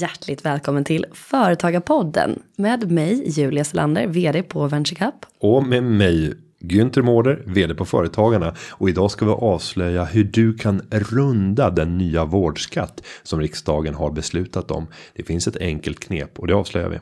hjärtligt välkommen till Företagarpodden med mig Julia Selander, vd på VentureCup. Och med mig Günther Mårder, vd på Företagarna. Och idag ska vi avslöja hur du kan runda den nya vårdskatt som riksdagen har beslutat om. Det finns ett enkelt knep och det avslöjar vi.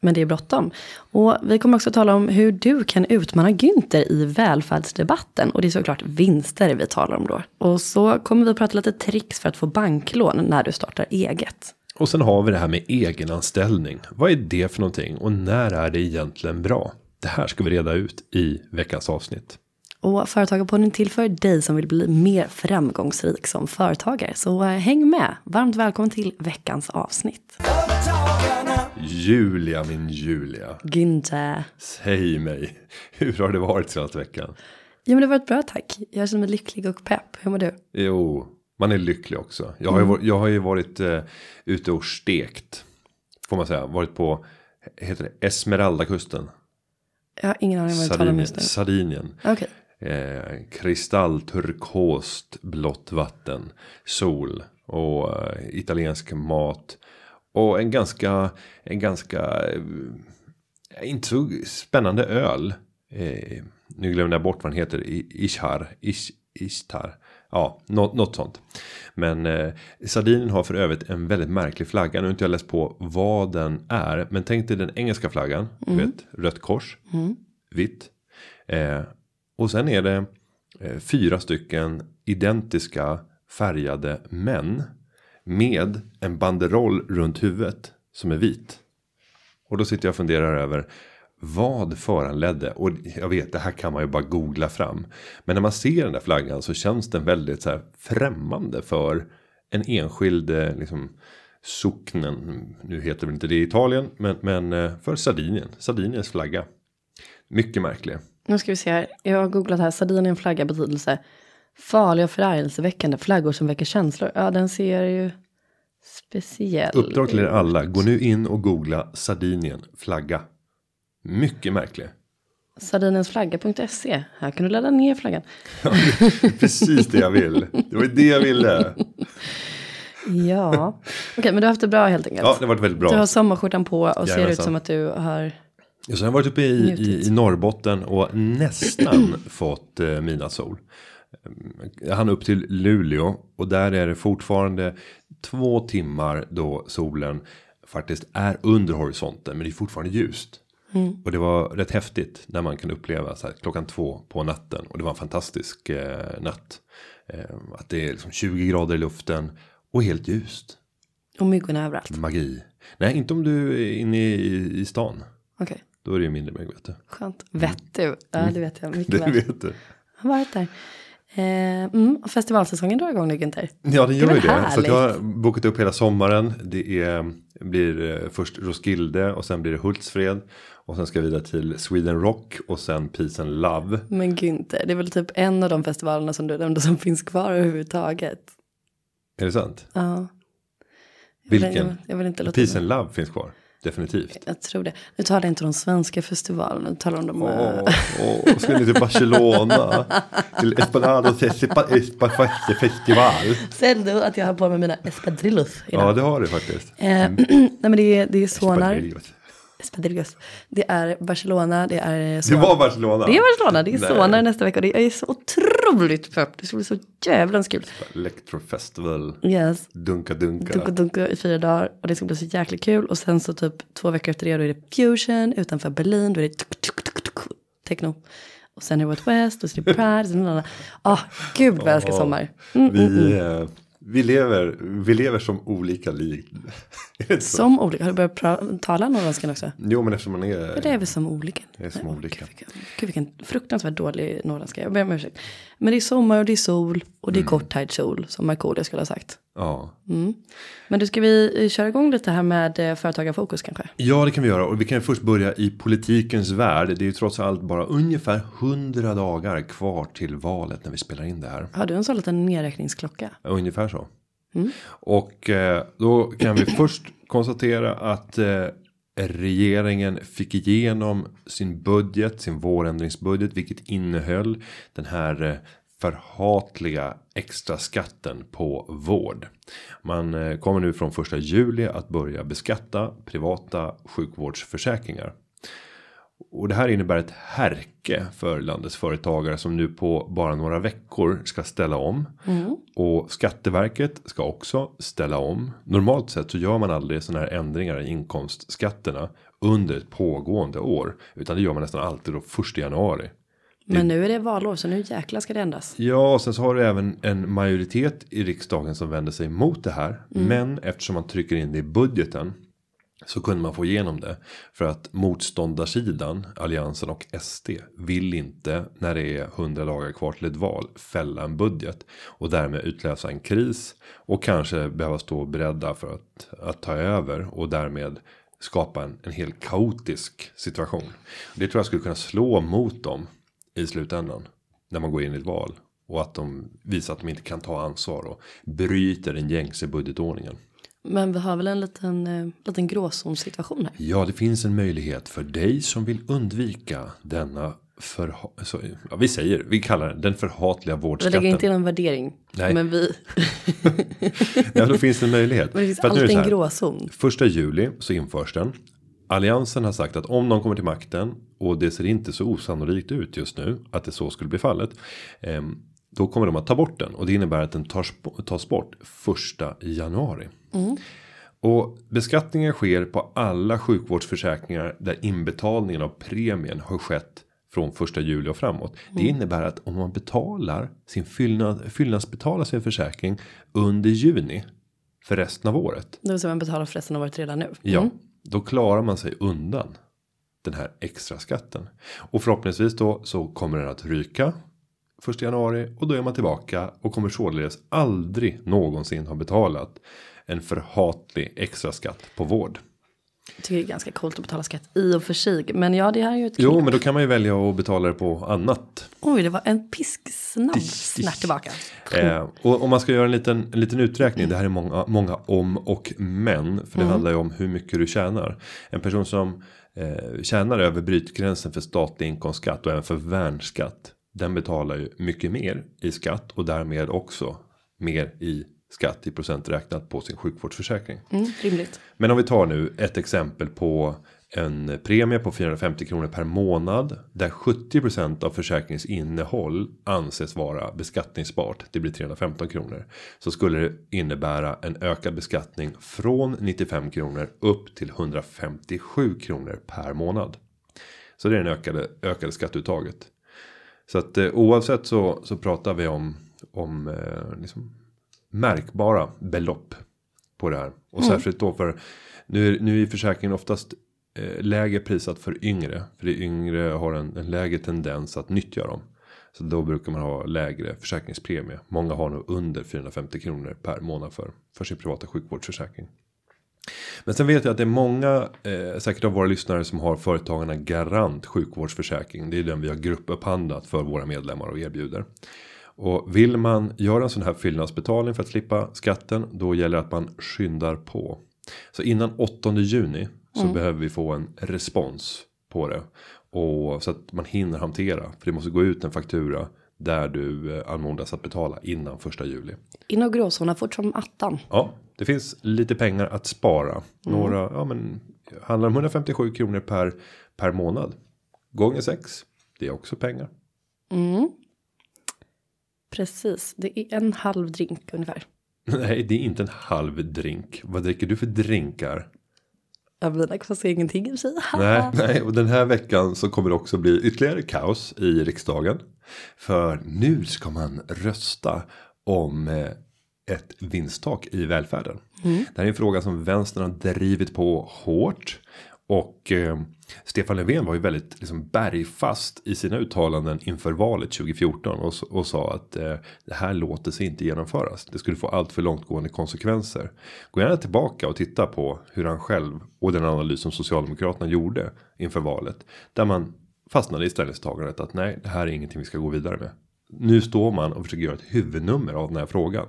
Men det är bråttom. Och vi kommer också tala om hur du kan utmana Günther i välfärdsdebatten. Och det är såklart vinster vi talar om då. Och så kommer vi att prata lite tricks för att få banklån när du startar eget. Och sen har vi det här med egenanställning. Vad är det för någonting och när är det egentligen bra? Det här ska vi reda ut i veckans avsnitt. Och Företagarpodden till för dig som vill bli mer framgångsrik som företagare. Så eh, häng med. Varmt välkommen till veckans avsnitt. Julia min Julia. Günther. Säg mig. Hur har det varit senaste veckan? Jo men det har varit bra tack. Jag känner mig lycklig och pepp. Hur mår du? Jo, man är lycklig också. Jag har ju, varit- jag har ju varit eh, ute och stekt. Får man säga. Varit på, heter det Esmeraldakusten? Jag har ingen aning vad du talar om just nu. Sardinien. Okej. Eh, kristallturkost blått vatten. Sol och eh, italiensk mat. Och en ganska, en ganska, eh, inte så spännande öl. Eh, nu glömde jag bort vad den heter. I- Ishar. Ish, Ishtar. Ja, något, något sånt. Men eh, Sardinien har för övrigt en väldigt märklig flagga. Nu har inte jag läst på vad den är. Men tänk dig den engelska flaggan. Du vet, rött kors. Vitt. Eh, och sen är det eh, fyra stycken identiska färgade män. Med en banderoll runt huvudet som är vit. Och då sitter jag och funderar över vad föranledde och jag vet det här kan man ju bara googla fram. Men när man ser den där flaggan så känns den väldigt så här främmande för en enskild eh, liksom socknen. Nu heter väl inte det i Italien men, men eh, för Sardinien. Sardiniens flagga. Mycket märklig. Nu ska vi se här. Jag har googlat här. Sardinien flagga betydelse. Farliga och förargelseväckande flaggor som väcker känslor. Ja den ser ju speciell Uppdrag till er alla. Gå nu in och googla Sardinien flagga. Mycket märklig. Sardiniensflagga.se. Här kan du ladda ner flaggan. Precis det jag vill. Det var ju det jag ville. Ja. Okej men du har haft det bra helt enkelt. Ja, det har varit väldigt bra. Du har sommarskjortan på och ser ut Jajamensan. som att du har. Ja, så jag har varit uppe i, i, i Norrbotten och nästan fått eh, midnattssol. Jag hann upp till Luleå och där är det fortfarande två timmar då solen faktiskt är under horisonten men det är fortfarande ljust. Och det var rätt häftigt när man kan uppleva så här, klockan två på natten och det var en fantastisk eh, natt. Eh, att det är liksom 20 grader i luften och helt ljust. Och myggorna överallt. Magi. Nej, inte om du är inne i, i stan. Okej. Då är det ju mindre mygg vet du. Skönt. Vet du? Ja det vet jag mycket Det väl. vet du. Jag har varit där. Eh, mm, och festivalsäsongen drar igång nu Günther. Ja den gör ju det. Så att jag härligt? har bokat upp hela sommaren. Det är, blir eh, först Roskilde och sen blir det Hultsfred. Och sen ska jag vidare till Sweden Rock och sen Peace and Love. Men Günther, det är väl typ en av de festivalerna som du nämnde som finns kvar överhuvudtaget. Är det sant? Ja. Jag vill, Vilken? Jag, vill inte låta Peace and Love finns kvar. Definitivt. Jag tror det. Nu talar jag inte om de svenska festivalerna, nu talar om de... Åh, eh, åh, ska ni till Barcelona? till Esplanado Festival. Ser du att jag har på mig mina espadrillos idag? Ja det har du faktiskt. Eh, nej men det är, det är sonar. Espadrillos. Espadrillos. Det är Barcelona, det är Det sonar. var Barcelona. Det är Barcelona, det är Nej. sonar nästa vecka det är så otroligt pepp. Det ska bli så jävlans kul. Electro Festival. Yes. Dunka dunka. Dunka dunka i fyra dagar och det ska bli så jäkligt kul. Och sen så typ två veckor efter det då är det fusion utanför Berlin. Då är det tuk, tuk, tuk, tuk, techno. Och sen är det West West och så är det Pride. Ah, gud vad jag älskar sommar. Mm, mm, mm. Vi, lever, vi lever som olika liv. Som olika. Har du börjat tala norrländska också? Jo men eftersom man är. Ja, det är vi som olika. Det är som Nej, olika. Gud vilken, gud vilken fruktansvärt dålig norrländska. Jag ber om ursäkt. Men det är sommar och det är sol och det är korthärd sol som Markoolio skulle ha sagt. Ja. Men du ska vi eh, köra igång lite här med eh, företagarfokus kanske? ja det kan vi göra och vi kan först börja i politikens värld. Det är ju trots allt bara ungefär 100 dagar kvar till valet när vi spelar in det här. Har du en sån liten nedräkningsklocka? Ungefär så. Och eh, då kan vi först konstatera att regeringen fick igenom sin budget, sin vårändringsbudget, vilket innehöll den här förhatliga extra skatten på vård. Man eh, kommer nu från första juli att börja beskatta privata sjukvårdsförsäkringar. Och det här innebär ett härke för landets företagare som nu på bara några veckor ska ställa om. Och Skatteverket ska också ställa om. Normalt sett så gör man aldrig sådana här ändringar i inkomstskatterna under ett pågående år. Utan det gör man nästan alltid då första januari. Men nu är det valår så nu jäklar ska det ändras. Ja, och sen så har du även en majoritet i riksdagen som vänder sig mot det här. Men eftersom man trycker in det i budgeten så kunde man få igenom det. För att motståndarsidan, Alliansen och SD, vill inte när det är 100 dagar kvar till ett val fälla en budget. Och därmed utlösa en kris. Och kanske behöva stå beredda för att, att ta över och därmed skapa en, en helt kaotisk situation. Det tror jag skulle kunna slå mot dem i slutändan. När man går in i ett val. Och att de visar att de inte kan ta ansvar och bryter den gängse budgetordningen. Men vi har väl en liten, eh, liten gråzonsituation här. Ja, det finns en möjlighet för dig som vill undvika denna för, så, ja, vi säger, vi kallar den den förhatliga Vi vårdskatten. lägger inte in någon värdering. Nej. Men vi, Ja, då finns det en möjlighet. men det finns alltid en gråzon. Första juli så införs den. Alliansen har sagt att om de kommer till makten och det ser inte så osannolikt ut just nu att det så skulle bli fallet. ehm, Då kommer de att ta bort den och det innebär att den tas, bort första januari. Och beskattningen sker på alla sjukvårdsförsäkringar där inbetalningen av premien har skett från första juli och framåt. Det innebär att om man betalar sin fyllnad, fyllnadsbetalar sin försäkring under juni för resten av året. Det vill säga man betalar för resten av året redan nu. Ja, då klarar man sig undan den här extra skatten. Och förhoppningsvis då så kommer den att ryka första januari och då är man tillbaka och kommer således aldrig någonsin ha betalat en förhatlig extra skatt på vård. Tycker det är ganska coolt att betala skatt i och för sig. Men ja, det här är ju ett Jo, men då kan man ju välja att betala det på annat. Oj, det var en pisksnabb snärt tillbaka. Eh, och om man ska göra en liten, en liten uträkning. Det här är många, många om och men. För det handlar ju om hur mycket du tjänar. En person som eh, tjänar över brytgränsen för statlig inkomstskatt och även för värnskatt. Den betalar ju mycket mer i skatt och därmed också mer i skatt i procent räknat på sin sjukvårdsförsäkring. Mm, rimligt. Men om vi tar nu ett exempel på en premie på 450 kronor per månad. Där 70% av försäkringens innehåll anses vara beskattningsbart. Det blir 315 kronor. Så skulle det innebära en ökad beskattning från 95 kronor upp till 157 kronor per månad. Så det är den ökade, ökade skatteuttaget. Så att eh, oavsett så, så pratar vi om, om eh, liksom märkbara belopp på det här. Och särskilt då för nu, nu är försäkringen oftast eh, lägre prissatt för yngre. För det yngre har en, en lägre tendens att nyttja dem. Så då brukar man ha lägre försäkringspremie. Många har nog under 450 kronor per månad för, för sin privata sjukvårdsförsäkring. Men sen vet jag att det är många, eh, säkert av våra lyssnare som har företagarna Garant sjukvårdsförsäkring. Det är den vi har gruppupphandlat för våra medlemmar och erbjuder. Och vill man göra en sån här fyllnadsbetalning för att slippa skatten. Då gäller det att man skyndar på. Så innan 8 juni så behöver vi få en respons på det. Och så att man hinner hantera. För det måste gå ut en faktura där du eh, anmodas att betala innan första juli. In och gråzona fort som attan. Ja, det finns lite pengar att spara. Några, ja men handlar om 157 kronor per per månad. Gånger 6. Det är också pengar. Precis, det är en halv drink ungefär. Nej, det är inte en halv drink. Vad dricker du för drinkar? Jag mina kostar ingenting i sig. Nej, nej, och den här veckan så kommer det också bli ytterligare kaos i riksdagen. För nu ska man rösta om eh, ett vinsttak i välfärden. Det här är en fråga som vänstern har drivit på hårt. Och eh, Stefan Löfven var ju väldigt liksom, bergfast i sina uttalanden inför valet 2014. Och, och sa att eh, det här låter sig inte genomföras. Det skulle få allt för långtgående konsekvenser. Gå gärna tillbaka och titta på hur han själv och den analys som Socialdemokraterna gjorde inför valet. Där man fastnade i ställningstagandet att nej, det här är ingenting vi ska gå vidare med. Nu står man och försöker göra ett huvudnummer av den här frågan.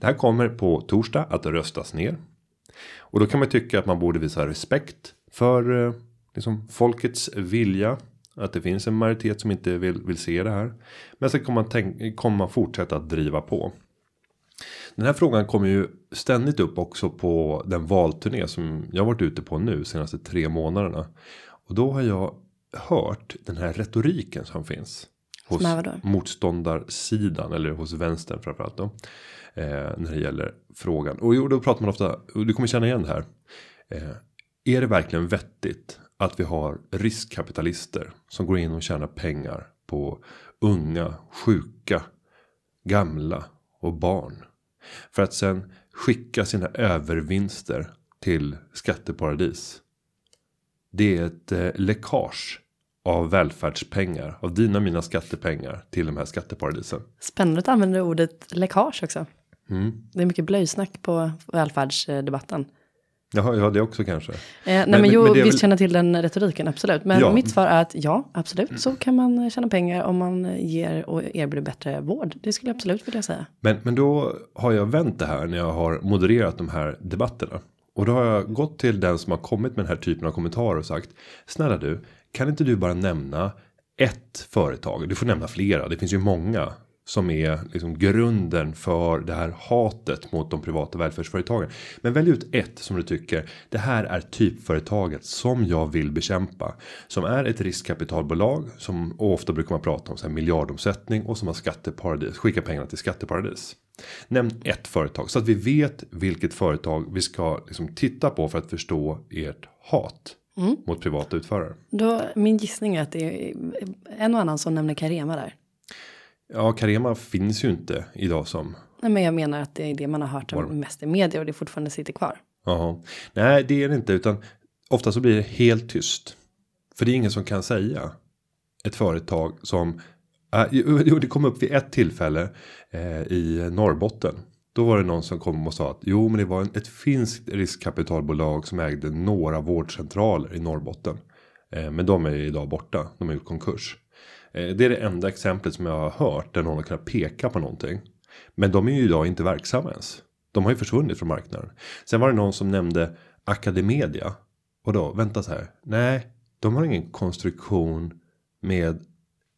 Det här kommer på torsdag att röstas ner. Och då kan man tycka att man borde visa respekt för eh, liksom folkets vilja Att det finns en majoritet som inte vill, vill se det här. Men sen kommer man, tänk, kommer man fortsätta att driva på. Den här frågan kommer ju ständigt upp också på den valturné som jag varit ute på nu senaste tre månaderna. Och då har jag hört den här retoriken som finns. Hos Som motståndarsidan eller hos vänstern framförallt då. Eh, när det gäller frågan. Och jo, då pratar man ofta, och du kommer känna igen det här. Eh, är det verkligen vettigt att vi har riskkapitalister som går in och tjänar pengar på unga, sjuka, gamla och barn. För att sen skicka sina övervinster till skatteparadis. Det är ett eh, läckage av välfärdspengar, av dina och mina skattepengar till de här skatteparadisen. Spännande att använda ordet läckage också. Mm. Det är mycket blöjsnack på välfärdsdebatten. Jaha, ja det också kanske. Eh, nej men, men- jo, men visst väl- känner till den retoriken, absolut. Men Ja. mitt svar är att ja, absolut, så kan man tjäna pengar om man ger och erbjuder bättre vård. Det skulle jag absolut vilja säga. Men, men då har jag vänt det här när jag har modererat de här debatterna. Och då har jag gått till den som har kommit med den här typen av kommentarer och sagt. Snälla du, kan inte du bara nämna ett företag? Du får nämna flera, det finns ju många. Som är liksom grunden för det här hatet mot de privata välfärdsföretagen. Men välj ut ett som du tycker. Det här är typföretaget som jag vill bekämpa. Som är ett riskkapitalbolag. Som ofta brukar man prata om så här miljardomsättning. Och som har skatteparadis. Skicka pengarna till skatteparadis. Nämn ett företag så att vi vet vilket företag vi ska liksom titta på för att förstå ert hat. Mot privata utförare. Då, min gissning är att det är en och annan som nämner Carema där. Ja, Carema finns ju inte idag som Nej, men jag menar att det är det man har hört om mest i media och det fortfarande sitter kvar. Jaha. Nej, det är det inte. Utan ofta så blir det helt tyst. För det är ingen som kan säga. Ett företag som. Äh, jo, det kom upp vid ett tillfälle eh, i Norrbotten. Då var det någon som kom och sa att jo, men det var ett finskt riskkapitalbolag som ägde några vårdcentraler i Norrbotten. Eh, men de är idag borta. De är i konkurs. Eh, det är det enda exemplet som jag har hört där någon har kunnat peka på någonting. Men de är ju idag inte verksamma ens. De har ju försvunnit från marknaden. Sen var det någon som nämnde Academedia. Och då, vänta så här. Nej, de har ingen konstruktion med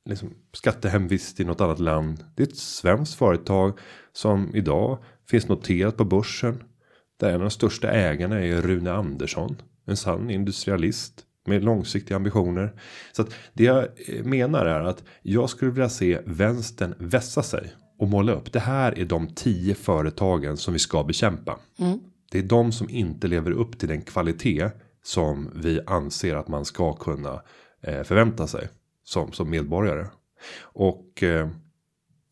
liksom skattehemvist i något annat land. Det är ett svenskt företag som idag finns noterat på börsen. Där en av de största ägarna är Rune Andersson. En sann industrialist med långsiktiga ambitioner. Så att det jag eh, menar är att jag skulle vilja se vänstern vässa sig och måla upp. Det här är de tio företagen som vi ska bekämpa. Det är de som inte lever upp till den kvalitet som vi anser att man ska kunna eh, förvänta sig som som medborgare. Och eh,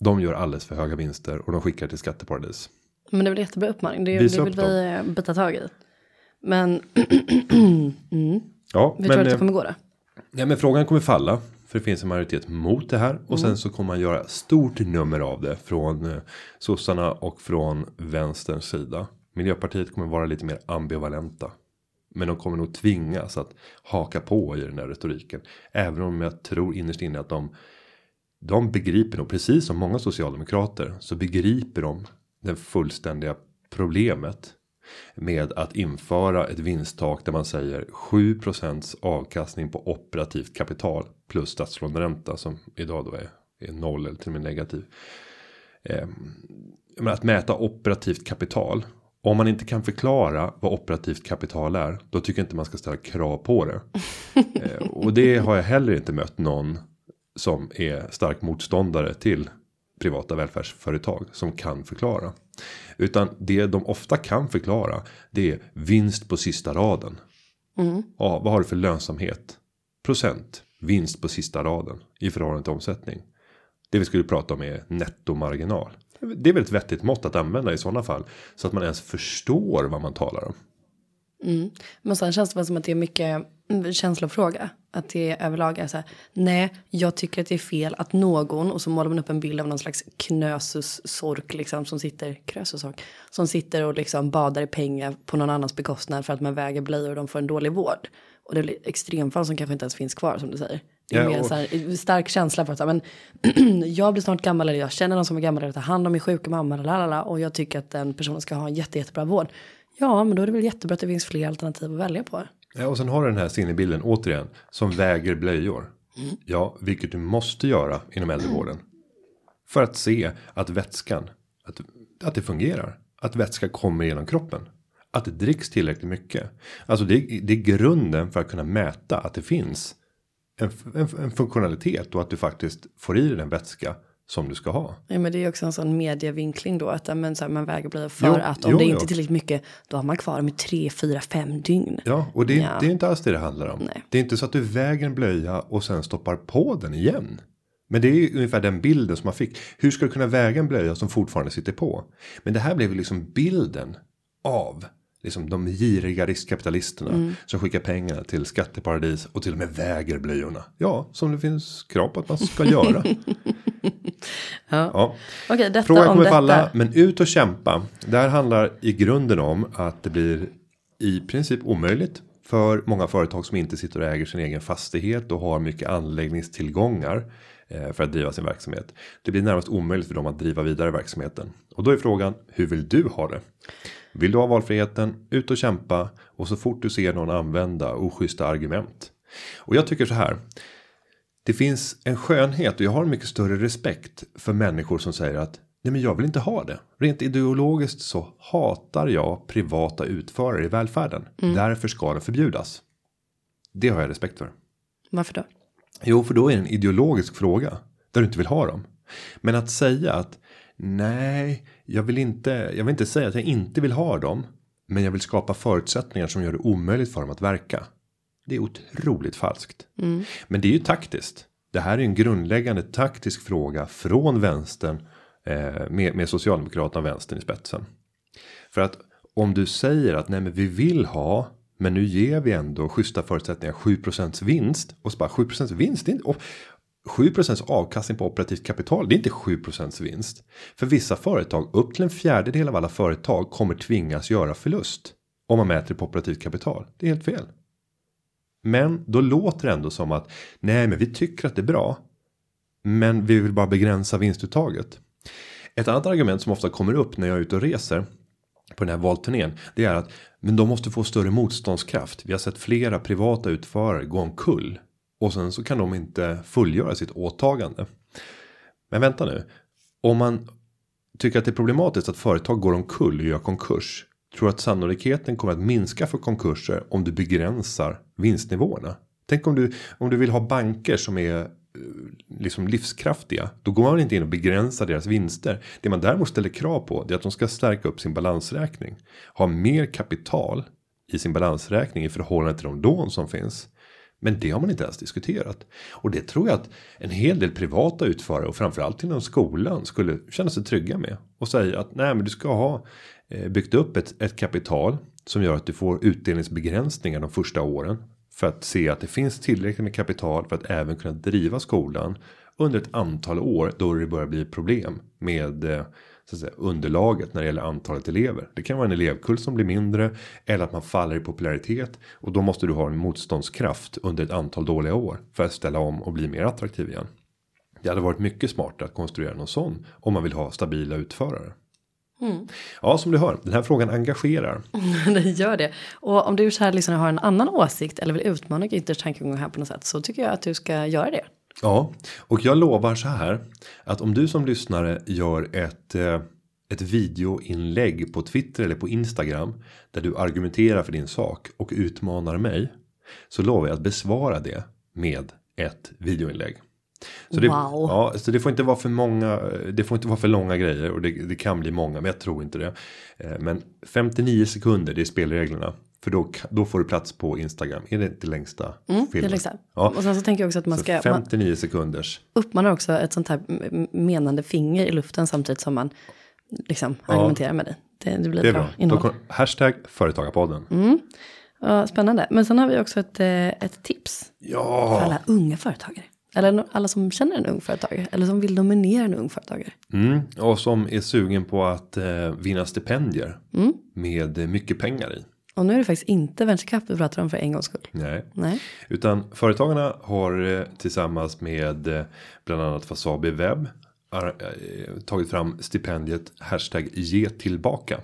de gör alldeles för höga vinster och de skickar till skatteparadis. Men det är väl jättebra uppmaning. Det, Visa det vill vi bita tag i. Men Ja, vi tror att det eh, kommer gå då. Ja, men frågan kommer falla. För det finns en majoritet mot det här. Och sen så kommer man göra stort nummer av det. Från eh, sossarna och från vänsterns sida. Miljöpartiet kommer vara lite mer ambivalenta. Men de kommer nog tvingas att haka på i den här retoriken. Även om jag tror innerst inne att de. De begriper nog precis som många socialdemokrater. Så begriper de det fullständiga problemet med att införa ett vinsttak där man säger 7% avkastning på operativt kapital plus statslåneränta som idag då är, är noll eller till och med negativ. Eh, men att mäta operativt kapital. Om man inte kan förklara vad operativt kapital är. Då tycker jag inte man ska ställa krav på det. eh, och det har jag heller inte mött någon som är stark motståndare till privata välfärdsföretag som kan förklara. Utan det de ofta kan förklara det är vinst på sista raden. Ja, vad har du för lönsamhet? Procent vinst på sista raden i förhållande till omsättning. Det vi skulle prata om är nettomarginal. Det är väl ett vettigt mått att använda i sådana fall så att man ens förstår vad man talar om. Men sen känns det som att det är mycket mm, känslofråga. Att det överlag är så här. Nej, jag tycker att det är fel att någon och så målar man upp en bild av någon slags knösus sork liksom som sitter krösus sork som sitter och liksom badar i pengar på någon annans bekostnad för att man väger blöjor och de får en dålig vård. Och det blir extremfall som kanske inte ens finns kvar som du säger. Det är Ja, mer en och- så här, stark känsla för att men, jag blir snart gammal eller jag känner någon som är gammal eller tar hand om min sjuka mamma lalala, och jag tycker att den personen ska ha en jätte, jättebra vård. Ja, men då är det väl jättebra att det finns fler alternativ att välja på. Ja, och sen har du den här sinnebilden återigen som väger blöjor. Ja, vilket du måste göra inom äldrevården. För att se att vätskan, att, att det fungerar. Att vätska kommer genom kroppen. Att det dricks tillräckligt mycket. Alltså det, det är grunden för att kunna mäta att det finns en, en, en funktionalitet och att du faktiskt får i dig den vätska som du ska ha. Ja, men det är också en sån medievinkling då att men, så här, man väger blöja för Jo, att om jo, det inte är tillräckligt mycket då har man kvar i tre, fyra, fem dygn. Ja, och det, Ja. det är inte alls det det handlar om. Nej. Det är inte så att du väger en blöja och sen stoppar på den igen. Men det är ju ungefär den bilden som man fick. Hur ska du kunna väga en blöja som fortfarande sitter på? Men det här blev ju liksom bilden av liksom de giriga riskkapitalisterna Mm. som skickar pengar till skatteparadis och till och med väger blöjorna. Ja, som det finns krav på att man ska göra. ja. Okej, detta Frågan om kommer detta. falla, men ut och kämpa. Det här handlar i grunden om att det blir i princip omöjligt för många företag som inte sitter och äger sin egen fastighet och har mycket anläggningstillgångar eh, för att driva sin verksamhet. Det blir närmast omöjligt för dem att driva vidare verksamheten. Och då är frågan, hur vill du ha det? Vill du ha valfriheten, ut och kämpa och så fort du ser någon använda oschyssta argument. Och jag tycker så här. Det finns en skönhet och jag har en mycket större respekt för människor som säger att nej men jag vill inte ha det. Rent ideologiskt så hatar jag privata utförare i välfärden. Därför ska det förbjudas. Det har jag respekt för. Varför då? Jo, för då är det en ideologisk fråga där du inte vill ha dem. Men att säga att nej, jag vill inte. Jag vill inte säga att jag inte vill ha dem, men jag vill skapa förutsättningar som gör det omöjligt för dem att verka. Det är otroligt falskt. Men det är ju taktiskt. Det här är en grundläggande taktisk fråga från vänstern eh, med, med Socialdemokraterna och vänstern i spetsen. För att om du säger att nej men vi vill ha men nu ger vi ändå schyssta förutsättningar 7% vinst och så bara 7% vinst. Det är inte, och 7% avkastning på operativt kapital. Det är inte 7% vinst. För vissa företag upp till en fjärdedel av alla företag kommer tvingas göra förlust. Om man mäter på operativt kapital. Det är helt fel. Men då låter det ändå som att nej, men vi tycker att det är bra. Men vi vill bara begränsa vinstuttaget. Ett annat argument som ofta kommer upp när jag är ute och reser på den här valturnén. Det är att men de måste få större motståndskraft. Vi har sett flera privata utförare gå omkull. Och sen så kan de inte fullgöra sitt åtagande. Men vänta nu. Om man tycker att det är problematiskt att företag går omkull och gör konkurs. Tror att sannolikheten kommer att minska för konkurser om du begränsar vinstnivåerna. Tänk om du om du vill ha banker som är eh, liksom livskraftiga. Då går man inte in och begränsar deras vinster. Det man däremot ställer krav på det är att de ska stärka upp sin balansräkning. Ha mer kapital i sin balansräkning i förhållande till de lån som finns. Men det har man inte ens diskuterat. Och det tror jag att en hel del privata utförare och framförallt inom skolan skulle känna sig trygga med. Och säga att nej men du ska ha eh, byggt upp ett, ett kapital som gör att du får utdelningsbegränsningar de första åren. För att se att det finns tillräckligt med kapital för att även kunna driva skolan under ett antal år då det börjar bli problem med eh, så att säga, underlaget när det gäller antalet elever. Det kan vara en elevkull som blir mindre eller att man faller i popularitet och då måste du ha en motståndskraft under ett antal dåliga år för att ställa om och bli mer attraktiv igen. Det hade varit mycket smartare att konstruera någon sån om man vill ha stabila utförare. Ja, som du hör, den här frågan engagerar. det gör det. Och om du så här liksom har en annan åsikt eller vill utmana Günters tankegång här på något sätt så tycker jag att du ska göra det. Ja, och jag lovar så här att om du som lyssnare gör ett eh, ett videoinlägg på Twitter eller på Instagram där du argumenterar för din sak och utmanar mig så lovar jag att besvara det med ett videoinlägg. Så det, Wow. ja, så det får inte vara för många. Det får inte vara för långa grejer och det, det kan bli många, men jag tror inte det. Eh, Men 59 sekunder, det är spelreglerna. För då, då får du plats på Instagram. Är det inte längsta Mm, det filmen? liksom. Ja. Och sen så tänker jag också att man Så ska man 59 sekunders. uppmanar också ett sånt här menande finger i luften samtidigt som man liksom Ja. argumenterar med dig. Det, det blir Det är bra, bra. Innehåll. kom, hashtag företagarpodden. Ja, spännande. Men sen har vi också ett, eh, ett tips för Ja, alla unga företagare. Eller alla som känner en ung företagare. Eller som vill nominera en ung företagare. mm, och som är sugen på att eh, vinna stipendier Mm. med mycket pengar i. Och nu är det faktiskt inte Venture Cup vi pratar om för en gångs skull. Nej, Nej. utan företagarna har eh, tillsammans med eh, bland annat Fasabi Webb eh, tagit fram stipendiet hashtag ge tillbaka.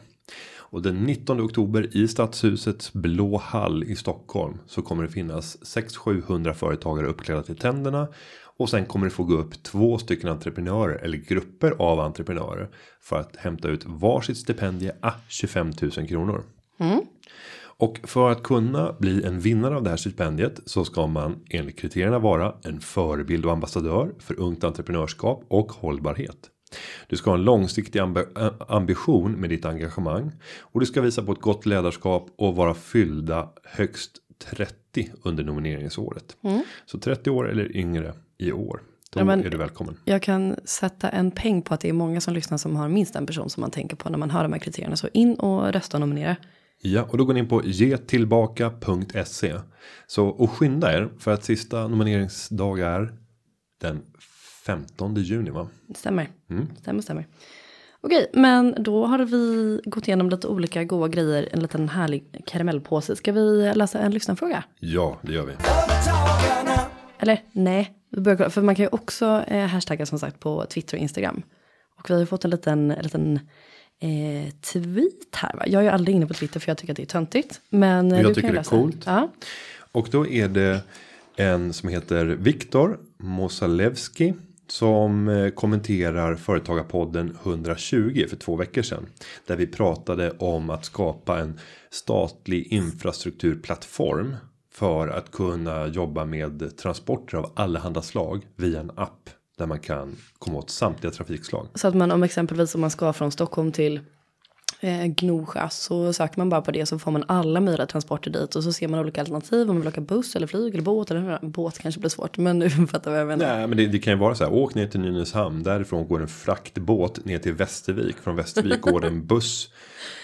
Och den 19 oktober i Stadshusets blå hall i Stockholm så kommer det finnas 600-700 företagare uppklädda till tänderna. Och sen kommer det få gå upp två stycken entreprenörer eller grupper av entreprenörer för att hämta ut varsitt stipendie a 25 000 kronor. Och för att kunna bli en vinnare av det här stipendiet så ska man enligt kriterierna vara en förebild och ambassadör för ungt entreprenörskap och hållbarhet. Du ska ha en långsiktig ambi- ambition med ditt engagemang och du ska visa på ett gott ledarskap och vara fyllda högst 30 under nomineringsåret. Så 30 år eller yngre i år. Då Ja, är du välkommen. Jag kan sätta en peng på att det är många som lyssnar som har minst en person som man tänker på när man hör de här kriterierna. Så in och rösta och nominera. Ja, och då går ni in på getillbaka.se. Så och skynda er för att sista nomineringsdag är den 15 juni va? Stämmer. Stämmer, stämmer. Okej, men då har vi gått igenom lite olika goda grejer. En liten härlig karamellpåse. Ska vi läsa en lyssnarfråga? Ja, det gör vi. Eller nej, vi börjar kolla. För man kan ju också eh, hashtagga som sagt på Twitter och Instagram. Och vi har fått en liten, en liten eh, tweet här va. Jag är ju aldrig inne på Twitter för jag tycker att det är töntigt. Men eh, Jag du tycker kan det är coolt. Ja. Och då är det en som heter Viktor Mosalewski. Som eh, kommenterar Företagarpodden 120 för två veckor sedan. Där vi pratade om att skapa en statlig infrastrukturplattform. För att kunna jobba med transporter av allehanda slag via en app. Där man kan komma åt samtliga trafikslag. Så att man om exempelvis om man ska från Stockholm till eh, Gnosjö så söker man bara på det så får man alla möjliga transporter dit och så ser man olika alternativ om man vill åka buss eller flyg eller båt eller båt kanske blir svårt men nu fattar vad jag menar. Nej men det, det kan ju vara så här. Åk ner till Nynäshamn. Därifrån går en fraktbåt ner till Västervik. Från Västervik går en buss.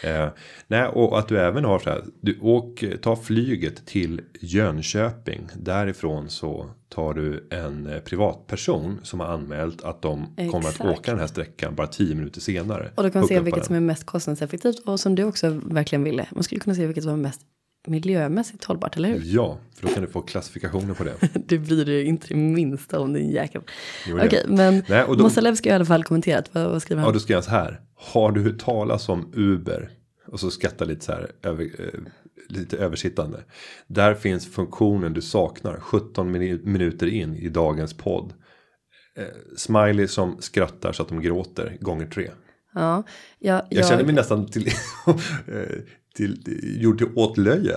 Eh, nej och att du även har så här. Du åk, ta flyget till Jönköping. Därifrån så tar du en eh, privatperson som har anmält att de kommer att Exakt. åka den här sträckan bara 10 minuter senare. Och då kan man se vilket den. som är mest kostnadseffektivt och som du också verkligen ville. Man skulle kunna se vilket som är mest miljömässigt hållbart, eller hur? Ja, för då kan du få klassifikationer på det. Det blir det ju inte det minsta om din jäkel. Okej, men Nej, och då- Mosalevski har i alla fall kommenterat. Vad, vad skriver Ja, han? då ska jag så här. Har du hört talas om Uber? Och så skatta lite så här. Över, eh, lite översittande. Där finns funktionen du saknar. 17 minu- minuter in i dagens podd. Eh, smiley som skrattar så att de gråter gånger tre. Ja, jag, Jag känner mig nästan till, eh, till gjord till åtlöje.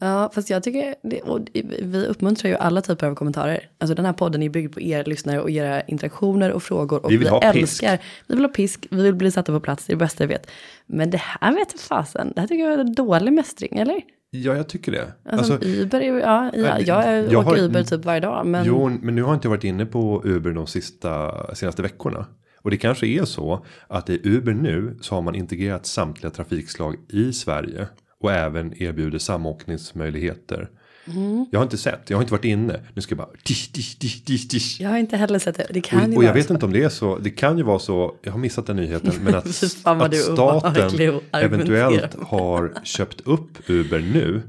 Ja, fast jag tycker, det, och vi uppmuntrar ju alla typer av kommentarer. Alltså den här podden är byggd på er lyssnare och era interaktioner och frågor. Och Vi vill ha pisk. älskar, vi vill ha pisk, vi vill bli satta på plats, det är det bästa jag vet. Men det här vet jag fasen, det här tycker jag är en dålig mästring, eller? Ja, jag tycker det. Alltså, Alltså, Uber är ja, ja, jag, jag åker har- Uber typ varje dag. Men Jo, men nu har jag inte varit inne på Uber de sista, senaste veckorna. Och det kanske är så att i Uber nu så har man integrerat samtliga trafikslag i Sverige. Och även erbjuder samåkningsmöjligheter. Mm. Jag har inte sett, jag har inte varit inne. Nu ska jag bara dish, dish, dish, dish, dish. jag har inte heller sett det. Det kan ju Och, och jag vet så. inte om det är så. Det kan ju vara så. Jag har missat den nyheten. Men att, att staten och eventuellt har köpt upp Uber nu.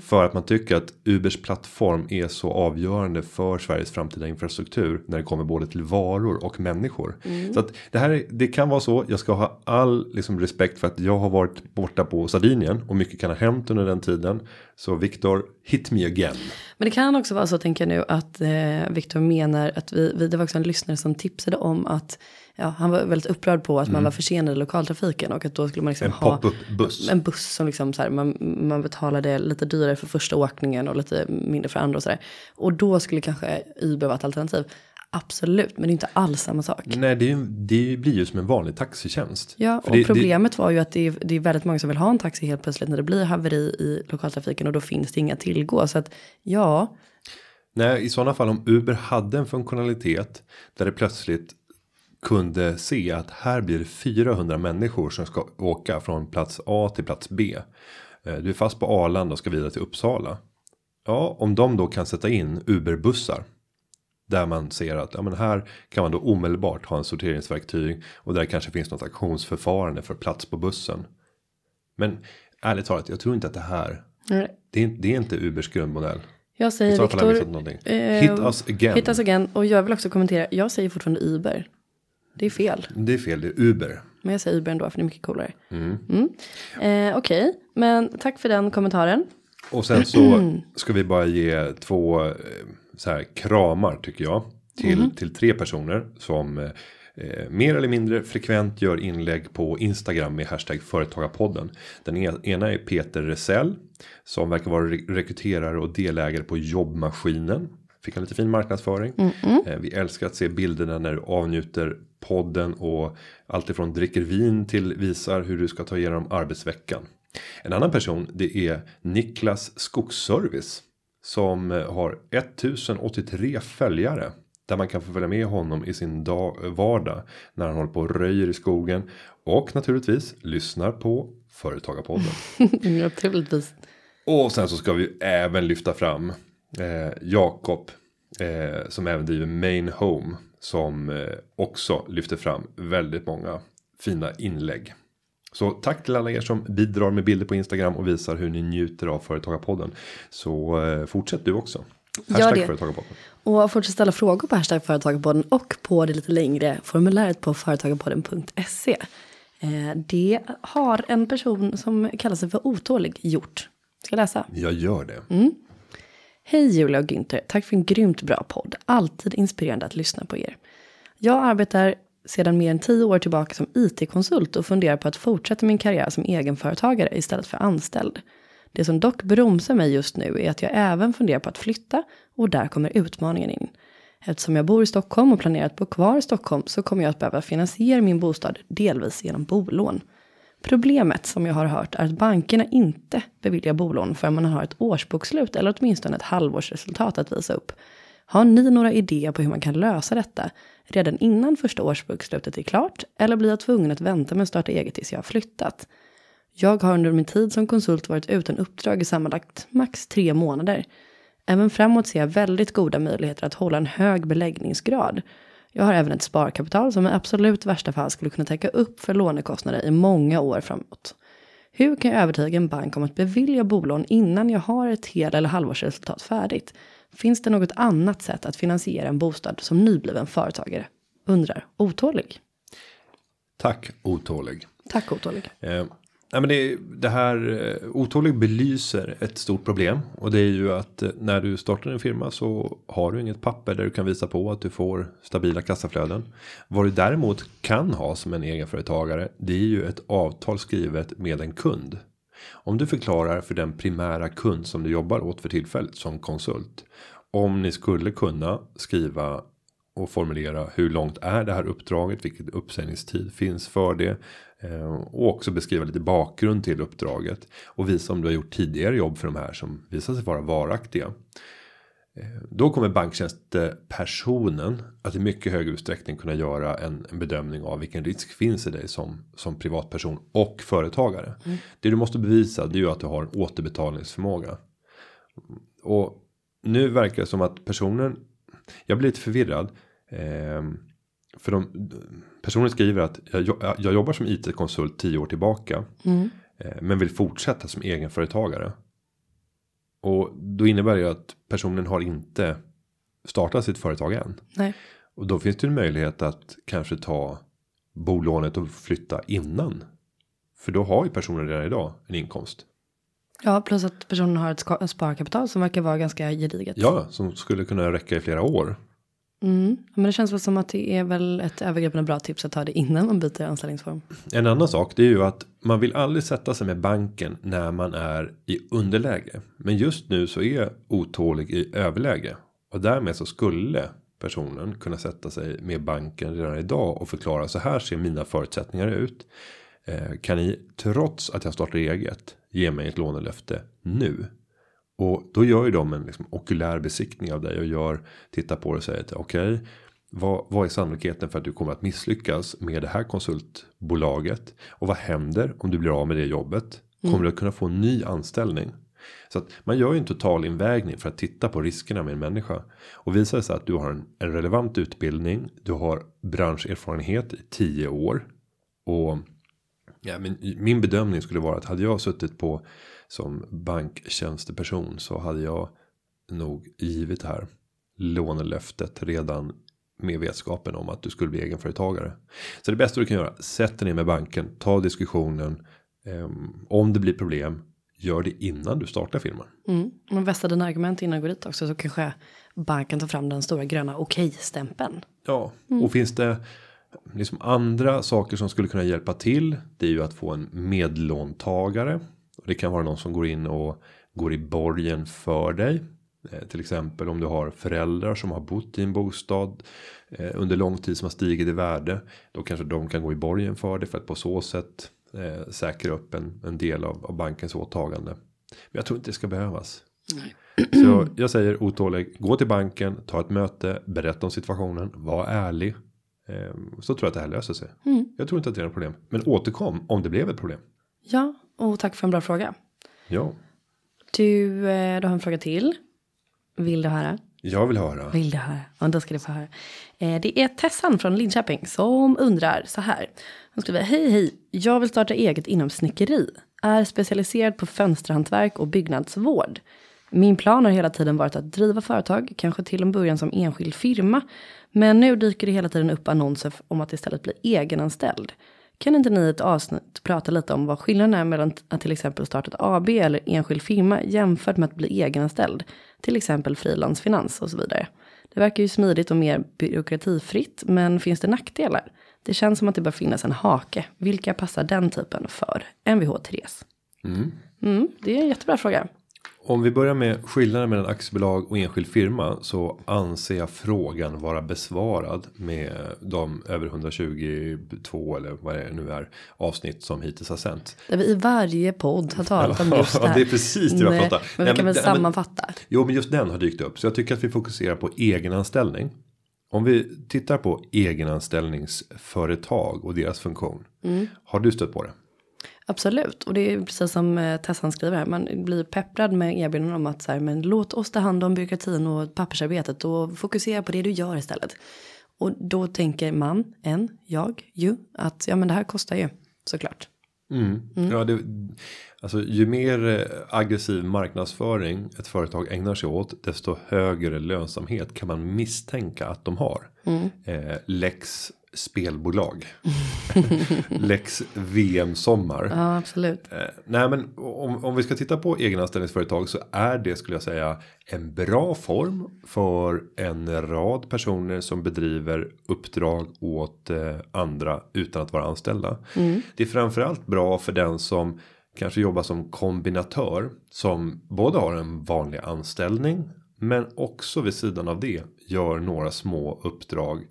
För att man tycker att Ubers plattform är så avgörande för Sveriges framtida infrastruktur. När det kommer både till varor och människor. Mm. Så att det här är- det kan vara så. Jag ska ha all liksom, respekt för att jag har varit borta på Sardinien. Och mycket kan ha hänt under den tiden. Så Viktor, hit me again. Men det kan också vara så tänker jag nu att eh, Viktor menar att vi, vi, det var också en lyssnare som tipsade om att ja, han var väldigt upprörd på att man var försenad i lokaltrafiken och att då skulle man liksom Mm. En ha buss. en buss som liksom så här, man, man betalade lite dyrare för första åkningen och lite mindre för andra och så där. Och då skulle kanske Uber vara ett alternativ. Absolut, men det är inte alls samma sak. Nej, det, ju- det blir ju som en vanlig taxitjänst. Ja, För och det- det- problemet var ju att det är, det är väldigt många som vill ha en taxi helt plötsligt när det blir haveri i lokaltrafiken och då finns det inga tillgå. Så att ja, Nej, i sådana fall om Uber hade en funktionalitet där det plötsligt kunde se att här blir det 400 människor som ska åka från plats A till plats B. Eh, Du är fast på Arlanda och ska vidare till Uppsala. Ja, om de då kan sätta in Uber-bussar. Där man ser att ja, men här kan man då omedelbart ha en sorteringsverktyg. Och där kanske finns något auktionsförfarande för plats på bussen. Men ärligt talat, jag tror inte att det här. Det är, det är inte Ubers grundmodell. jag säger Viktor. eh, Hit us again. Hit us again. Och jag vill också kommentera. Jag säger fortfarande Uber. Det är fel. Det är fel, det är Uber. Men jag säger Uber ändå för det är mycket coolare. Mm. Eh, Okej, okay. men tack för den kommentaren. Och sen så ska vi bara ge två eh, så här kramar tycker jag. Till, mm. till tre personer som eh, eh, mer eller mindre frekvent gör inlägg på Instagram med hashtag företagarpodden. Den ena är Peter Resell som verkar vara rekryterare och delägare på jobbmaskinen. Fick en lite fin marknadsföring. Mm -mm. Vi älskar att se bilderna när du avnjuter podden och alltifrån dricker vin till visar hur du ska ta igenom arbetsveckan. En annan person det är Niklas Skogsservice som har 1083 följare där man kan få följa med honom i sin dag, vardag när han håller på och röjer i skogen och naturligtvis lyssnar på Företagarpodden. naturligtvis. Och sen så ska vi även lyfta fram eh, Jakob eh, som även driver Main Home som eh, också lyfter fram väldigt många fina inlägg. Så tack till alla er som bidrar med bilder på Instagram och visar hur ni njuter av Företagarpodden. Så eh, fortsätt du också. Hashtag Gör Företagarpodden. Och fortsätt ställa frågor på hashtag Företagarpodden och på det lite längre formuläret på företagarpodden.se. Eh, det har en person som kallar sig för otålig gjort. Ska läsa? Jag gör det. Mm. Hej Julia och Günther, tack för en grymt bra podd. Alltid inspirerande att lyssna på er. Jag arbetar sedan mer än tio år tillbaka som IT-konsult och funderar på att fortsätta min karriär som egenföretagare istället för anställd. Det som dock bromsar mig just nu är att jag även funderar på att flytta och där kommer utmaningen in. Eftersom jag bor i Stockholm och planerar att bo kvar i Stockholm så kommer jag att behöva finansiera min bostad delvis genom bolån. Problemet som jag har hört är att bankerna inte beviljar bolån förrän man har ett årsbokslut eller åtminstone ett halvårsresultat att visa upp. Har ni några idéer på hur man kan lösa detta redan innan första årsbokslutet är klart eller blir jag tvungen att vänta med att starta eget tills jag har flyttat? Jag har under min tid som konsult varit utan uppdrag i sammanlagt max tre månader. Även framåt ser jag väldigt goda möjligheter att hålla en hög beläggningsgrad. Jag har även ett sparkapital som i absolut värsta fall skulle kunna täcka upp för lånekostnader i många år framåt. Hur kan jag övertyga en bank om att bevilja bolån innan jag har ett hel eller halvårsresultat färdigt? Finns det något annat sätt att finansiera en bostad som nybliven företagare? Undrar otålig. Tack otålig. Tack otålig. Eh, Nej, men det, det här eh, otålig belyser ett stort problem och det är ju att eh, när du startar en firma så har du inget papper där du kan visa på att du får stabila kassaflöden. Vad du däremot kan ha som en egenföretagare. Det är ju ett avtal skrivet med en kund. Om du förklarar för den primära kund som du jobbar åt för tillfället som konsult. Om ni skulle kunna skriva och formulera hur långt är det här uppdraget, vilket uppsägningstid finns för det och också beskriva lite bakgrund till uppdraget. Och visa om du har gjort tidigare jobb för de här som visar sig vara varaktiga. Eh, då kommer banktjänstepersonen att i mycket högre utsträckning kunna göra en, en, bedömning av vilken risk finns i dig som, som privatperson och företagare. Mm. Det du måste bevisa det är ju att du har återbetalningsförmåga. Och nu verkar det som att personen, jag blir lite förvirrad. Eh, för de personen skriver att jag, jag jobbar som it-konsult tio år tillbaka. Mm. Eh, men vill fortsätta som egenföretagare. Och då innebär det att personen har inte startat sitt företag än. Nej. Och då finns det en möjlighet att kanske ta bolånet och flytta innan. För då har ju personen redan idag en inkomst. Ja, plus att personen har ett sparkapital som verkar vara ganska gediget. Ja, som skulle kunna räcka i flera år. Mm. Men det känns väl som att det är väl ett övergripande bra tips att ta det innan man byter anställningsform. En annan sak det är ju att man vill aldrig sätta sig med banken när man är i underläge. Men just nu så är otålig i överläge. Och därmed så skulle personen kunna sätta sig med banken redan idag och förklara så här ser mina förutsättningar ut. Eh, kan ni trots att jag startar eget ge mig ett lånelöfte nu? Och då gör ju de en liksom okulär besiktning av dig och gör tittar på det och säger okej. Okay, vad, vad är sannolikheten för att du kommer att misslyckas med det här konsultbolaget? Och vad händer om du blir av med det jobbet? Kommer mm. du att kunna få en ny anställning? Så att man gör ju en total invägning för att titta på riskerna med en människa. Och visar det sig att du har en, en relevant utbildning. Du har branscherfarenhet i tio år. Och ja, men min bedömning skulle vara att hade jag suttit på som banktjänsteperson så hade jag nog givit det här lånelöftet redan med vetskapen om att du skulle bli egenföretagare. Så det bästa du kan göra, sätt dig ner med banken, ta diskussionen. Eh, om det blir problem, gör det innan du startar firman. Mm. Men vässa dina argument innan du går dit också så kanske banken tar fram den stora gröna okej-stämpeln. Ja, och finns det liksom andra saker som skulle kunna hjälpa till. Det är ju att få en medlåntagare. Det kan vara någon som går in och går i borgen för dig. Eh, till exempel om du har föräldrar som har bott i en bostad eh, under lång tid som har stigit i värde. Då kanske de kan gå i borgen för det för att på så sätt eh, säkra upp en, en del av, av bankens åtagande. Men jag tror inte det ska behövas. Så jag säger otålig, gå till banken, ta ett möte, berätta om situationen, var ärlig. Ehm, Så tror jag att det här löser sig. Jag tror inte att det är något problem. Men återkom om det blev ett problem. Ja, och tack för en bra fråga. Ja, Du, eh, du har en fråga till. Vill du höra? jag vill höra. Vill du höra? Ja, då ska du få höra. Eh, det är Tessan från Linköping som undrar så här. Hon skriver, hej hej, jag vill starta eget inom snickeri. Är specialiserad på fönsterhantverk och byggnadsvård. Min plan har hela tiden varit att driva företag, kanske till en början som enskild firma. Men nu dyker det hela tiden upp annonser om att istället bli egenanställd. Kan inte ni i ett avsnitt prata lite om vad skillnaden är mellan att till exempel starta ett AB eller enskild firma jämfört med att bli egenanställd? Till exempel frilansfinans och så vidare. Det verkar ju smidigt och mer byråkratifritt, men finns det nackdelar? Det känns som att det bör finnas en hake. Vilka passar den typen för? Mvh Therese. Mm, det är en jättebra fråga. Om vi börjar med skillnaden mellan aktiebolag och enskild firma så anser jag frågan vara besvarad med de över 122 eller vad det nu är avsnitt som hittills har vi i varje podd har talat om just det Ja, här. det är precis det jag pratar. Men Nej, vi kan väl det- men- sammanfatta. Jo, men just den har dykt upp. Så jag tycker att vi fokuserar på egenanställning. Om vi tittar på egenanställningsföretag och deras funktion. Mm. Har du stött på det? Absolut, och det är precis som eh, Tessan skriver här. Man blir pepprad med erbjudanden om att så här, men låt oss ta hand om byråkratin och pappersarbetet och fokusera på det du gör istället. Och då tänker man, en, jag, ju, att ja men det här kostar ju såklart. Ja, det, alltså ju mer eh, aggressiv marknadsföring ett företag ägnar sig åt, desto högre lönsamhet kan man misstänka att de har. Eh, Lex spelbolag. Lex VM sommar. Ja, absolut. Eh, nej men om, om vi ska titta på egenanställningsföretag så är det skulle jag säga en bra form för en rad personer som bedriver uppdrag åt eh, andra utan att vara anställda. Det är framförallt bra för den som kanske jobbar som kombinatör som både har en vanlig anställning men också vid sidan av det gör några små uppdrag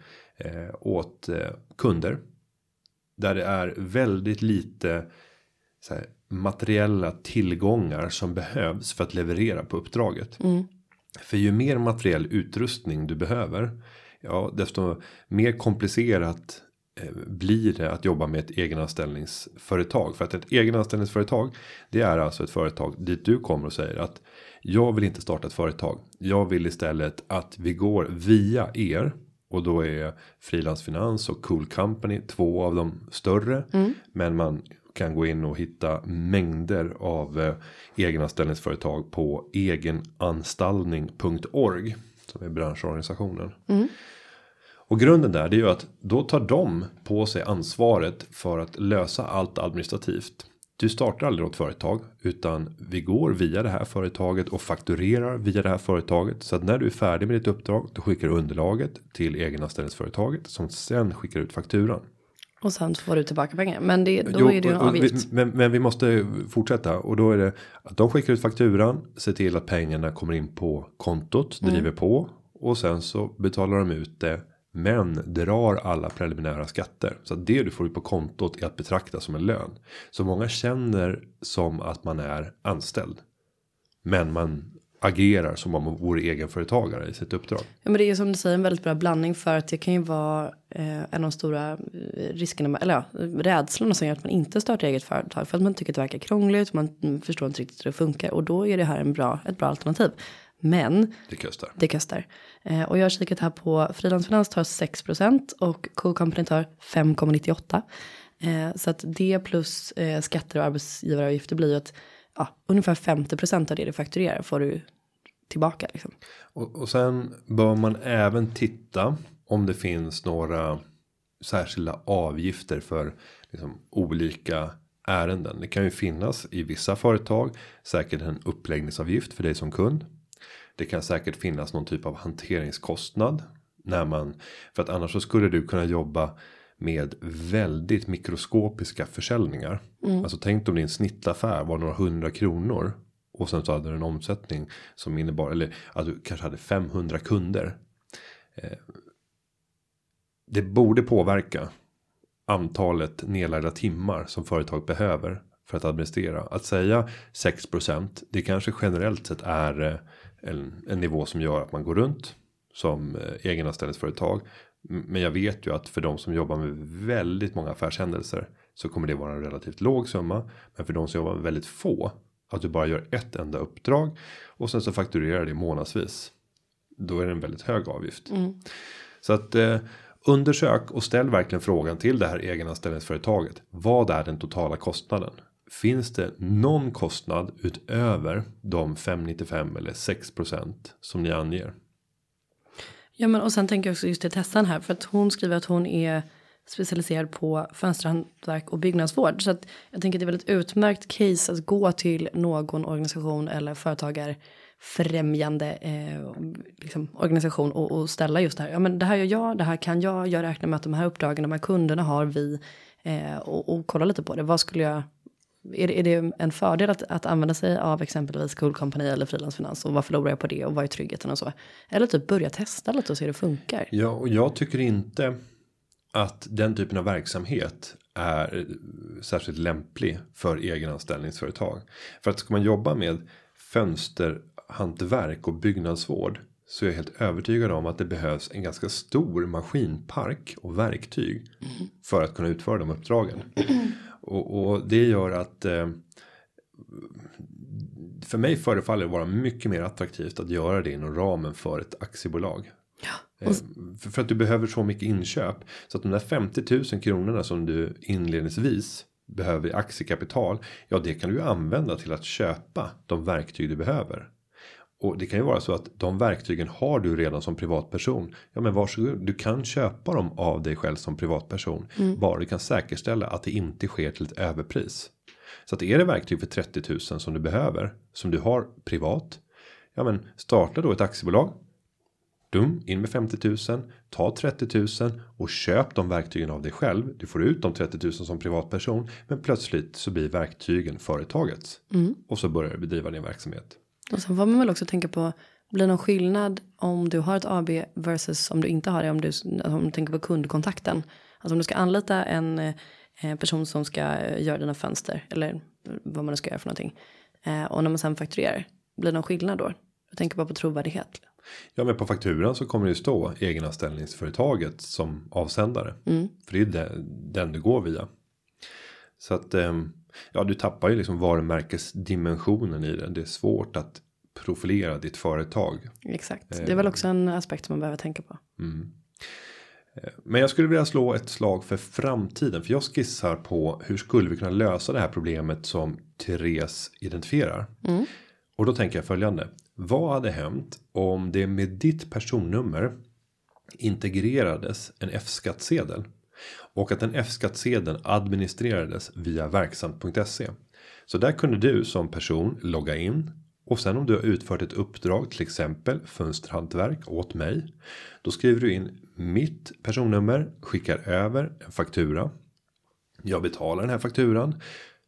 åt eh, kunder där det är väldigt lite här, materiella tillgångar som behövs för att leverera på uppdraget. För ju mer materiell utrustning du behöver. Ja, desto mer komplicerat eh, blir det att jobba med ett egenanställningsföretag. För att ett egenanställningsföretag. Det är alltså ett företag dit du kommer och säger att. Jag vill inte starta ett företag. Jag vill istället att vi går via er. Och då är frilansfinans och cool company två av de större. Men man kan gå in och hitta mängder av eh, egenanställningsföretag på egenanstallning.org. Som är branschorganisationen. Och grunden där det är ju att då tar de på sig ansvaret för att lösa allt administrativt. Du startar aldrig något företag utan vi går via det här företaget och fakturerar via det här företaget. Så att när du är färdig med ditt uppdrag då skickar du underlaget till egenanställningsföretaget som sen skickar ut fakturan. Och sen får du tillbaka pengar. Men det, då Jo, är det ju en och vi- avgift. Men, men vi måste fortsätta och då är det att de skickar ut fakturan. Se till att pengarna kommer in på kontot, Mm. driver på och sen så betalar de ut det. Men drar alla preliminära skatter så att det du får ut på kontot är att betrakta som en lön. Så många känner som att man är anställd. Men man agerar som om man vore egenföretagare i sitt uppdrag. Ja, men det är ju som du säger en väldigt bra blandning för att det kan ju vara eh, en av de stora eh, riskerna, med- eller ja, rädslorna som gör att man inte startar eget företag för att man tycker att det verkar krångligt, man förstår inte riktigt hur det funkar och då är det här en bra, ett bra alternativ. Men Det kostar. det kostar. Eh, och jag har kikat här på Frilansfinans tar 6% och Cool Company tar 5,98. Eh, så att det plus eh, skatter och arbetsgivaravgifter blir ju att ja, ungefär 50% av det du fakturerar får du tillbaka. Liksom. Och, och sen bör man även titta om det finns några särskilda avgifter för liksom, olika ärenden. Det kan ju finnas i vissa företag säkert en uppläggningsavgift för dig som kund. Det kan säkert finnas någon typ av hanteringskostnad när man för att annars så skulle du kunna jobba med väldigt mikroskopiska försäljningar. Alltså tänk om din snittaffär var några hundra kronor och sen så hade du en omsättning som innebar eller att du kanske hade 500 kunder. Eh, det borde påverka antalet nedlagda timmar som företag behöver för att administrera. Att säga 6% det kanske generellt sett är eh, en, en nivå som gör att man går runt som eh, egenanställningsföretag. Men jag vet ju att för de som jobbar med väldigt många affärshändelser så kommer det vara en relativt låg summa. Men för de som jobbar med väldigt få att du bara gör ett enda uppdrag och sen så fakturerar det månadsvis. Då är det en väldigt hög avgift. Så att eh, undersök och ställ verkligen frågan till det här egenanställningsföretaget. Vad är den totala kostnaden? Finns det någon kostnad utöver de 595 eller 6% som ni anger? Ja, men och sen tänker jag också just till Tessan här. För att hon skriver att hon är specialiserad på fönsterhantverk och byggnadsvård. Så att jag tänker att det är väldigt utmärkt case att gå till någon organisation eller företagarfrämjande eh, liksom, organisation och, och ställa just det här. Ja, men det här gör jag, det här kan jag, jag räknar med att de här uppdragen, de här kunderna har vi. Eh, och, och kolla lite på det. Vad skulle jag är det, är det en fördel att, att använda sig av exempelvis Cool-kompani eller frilansfinans och vad förlorar jag på det och vad är tryggheten och så? Eller typ börja testa lite och se hur det funkar. Ja, och jag tycker inte att den typen av verksamhet är särskilt lämplig för egenanställningsföretag. För att ska man jobba med fönsterhantverk och byggnadsvård så är jag helt övertygad om att det behövs en ganska stor maskinpark och verktyg för att kunna utföra de uppdragen. Och, och det gör att eh, för mig förefaller det vara mycket mer attraktivt att göra det inom ramen för ett aktiebolag. Eh, För, för att du behöver så mycket inköp. Så att de där 50 000 kronorna som du inledningsvis behöver i aktiekapital. Ja det kan du ju använda till att köpa de verktyg du behöver. Och det kan ju vara så att de verktygen har du redan som privatperson. Ja men varsågod, du kan köpa dem av dig själv som privatperson. Bara du kan säkerställa att det inte sker till ett överpris. Så att är det verktyg för 30 000 som du behöver. Som du har privat. Ja men starta då ett aktiebolag. Dum, in med 50 000, ta 30 000 och köp de verktygen av dig själv. Du får ut de 30 000 som privatperson, men plötsligt så blir verktygen företagets och så börjar du bedriva din verksamhet. Och sen får man väl också tänka på, blir det någon skillnad om du har ett AB versus om du inte har det, om du, om du tänker på kundkontakten. Alltså om du ska anlita en eh, person som ska eh, göra dina fönster, eller vad man nu ska göra för någonting. Eh, och när man sen fakturerar, blir det någon skillnad då? Jag tänker bara på trovärdighet. Ja, men på fakturan så kommer det ju stå egenanställningsföretaget som avsändare. För det är den du går via. Så att ehm, ja, du tappar ju liksom varumärkesdimensionen i det. Det är svårt att profilera ditt företag. Exakt, det är väl också en aspekt som man behöver tänka på. Men jag skulle vilja slå ett slag för framtiden. För jag skissar på hur skulle vi kunna lösa det här problemet som Therese identifierar. Och då tänker jag följande. Vad hade hänt om det med ditt personnummer integrerades en F-skattsedel. Och att den F-skattsedeln administrerades via verksamt.se. Så där kunde du som person logga in. Och sen om du har utfört ett uppdrag till exempel fönsterhantverk åt mig. Då skriver du in mitt personnummer, skickar över en faktura. Jag betalar den här fakturan.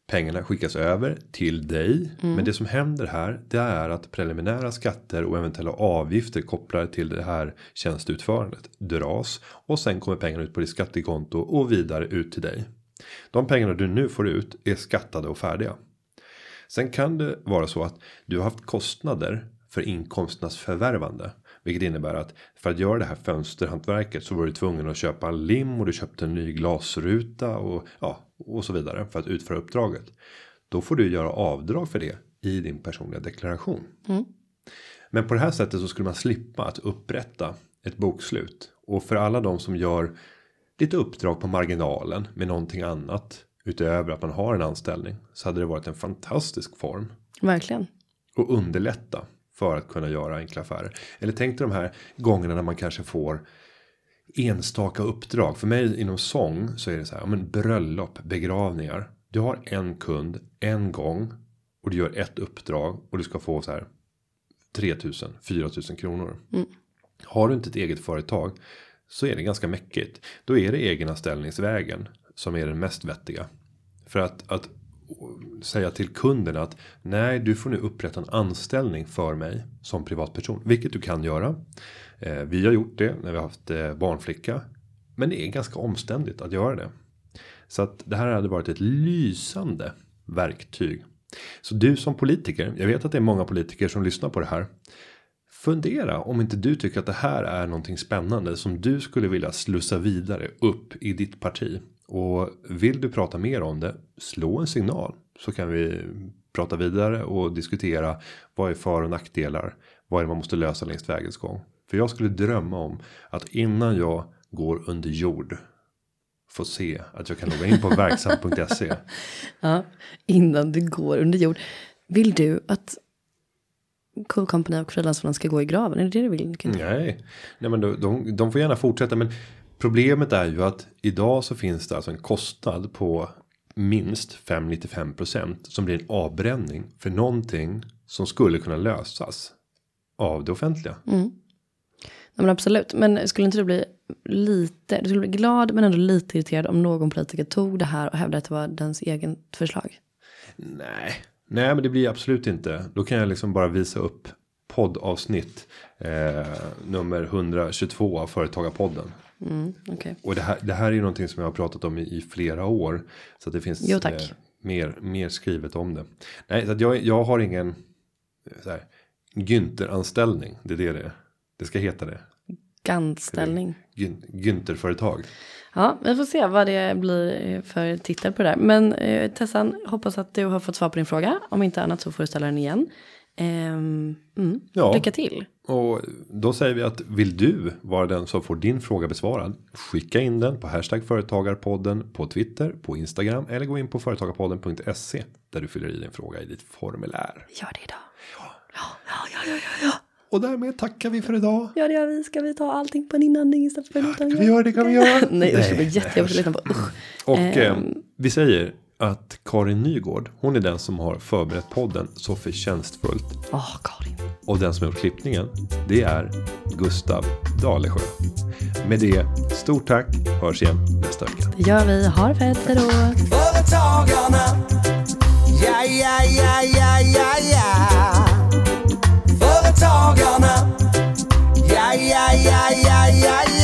Pengarna skickas över till dig. Men det som händer här. Det är att preliminära skatter och eventuella avgifter kopplade till det här tjänsteutförandet dras. Och sen kommer pengarna ut på ditt skattekonto och vidare ut till dig. De pengarna du nu får ut är skattade och färdiga. Sen kan det vara så att du har haft kostnader för inkomsternas förvärvande. Vilket innebär att för att göra det här fönsterhantverket så var du tvungen att köpa lim och du köpte en ny glasruta och ja och så vidare för att utföra uppdraget. Då får du göra avdrag för det i din personliga deklaration. Men på det här sättet så skulle man slippa att upprätta ett bokslut. Och för alla de som gör lite uppdrag på marginalen med någonting annat utöver att man har en anställning så hade det varit en fantastisk form Verkligen. och underlätta för att kunna göra enkla affärer. Eller tänk dig de här gångerna när man kanske får enstaka uppdrag. För mig inom sång så är det så här. Ja, men bröllop, begravningar. Du har en kund en gång. Och du gör ett uppdrag. Och du ska få så här. 3000, 4000 kronor. Har du inte ett eget företag. Så är det ganska mäckigt. Då är det egenanställningsvägen. Som är den mest vettiga. För att, att säga till kunden att nej, du får nu upprätta en anställning för mig som privatperson, vilket du kan göra. Eh, vi har gjort det när vi har haft eh, barnflicka, men det är ganska omständigt att göra det. Så att det här hade varit ett lysande verktyg. Så du som politiker, jag vet att det är många politiker som lyssnar på det här. Fundera om inte du tycker att det här är någonting spännande som du skulle vilja slussa vidare upp i ditt parti. Och vill du prata mer om det, slå en signal. Så kan vi prata vidare och diskutera vad är för och nackdelar. Vad är det man måste lösa längs vägens gång. För jag skulle drömma om att innan jag går under jord. Få se att jag kan logga in på verksam.se. Ja, innan du går under jord. Vill du att Cool Company och frilansarna ska gå i graven? Är det det du vill? Nej, nej men de, de, de får gärna fortsätta. Men problemet är ju att idag så finns det alltså en kostnad på minst 5,95% som blir en avbränning för någonting som skulle kunna lösas av det offentliga. Nej, men absolut. Men skulle inte du bli lite, du skulle bli glad men ändå lite irriterad om någon politiker tog det här och hävdade att det var dens egen förslag? Nej, nej, men det blir absolut inte. Då kan jag liksom bara visa upp poddavsnitt eh, nummer 122 av Företagarpodden. Mm, Okej. Och det här, det här är ju någonting som jag har pratat om i, i flera år. Så att det finns Jo, tack. mer, mer skrivet om det. Nej, så att jag, jag har ingen eh, så här, Günther-anställning. Det är det det är. Det ska heta det. Gantställning. Gün- Günther-företag. Ja, vi får se vad det blir för titel på det där. Men eh, Tessan, hoppas att du har fått svar på din fråga. Om inte annat så får du ställa den igen. Ehm, mm. Ja. Lycka till. Och då säger vi att vill du vara den som får din fråga besvarad. Skicka in den på hashtag företagarpodden på Twitter, på Instagram eller gå in på företagarpodden.se där du fyller i din fråga i ditt formulär. Gör det idag. Ja, ja, ja, ja, ja, ja. Och därmed tackar vi för idag. Ja, det gör vi. Ska vi ta allting på en inandning istället för en utandning? Kan vi göra det? Kan vi göra? Nej, usch, det blir jättejobbigt att lyssna på. Usch. Och eh, vi säger att Karin Nygård, hon är den som har förberett podden så förtjänstfullt. Åh, oh, Karin. Och den som har gjort klippningen, det är Gustav Dalesjö. Med det, stort tack. Hörs igen nästa vecka. Det gör vi. Ha det fett. Hej då. Företagarna. Ja, ja, ja, ja, ja, ja. Företagarna. Ja, ja, ja, ja, ja, ja.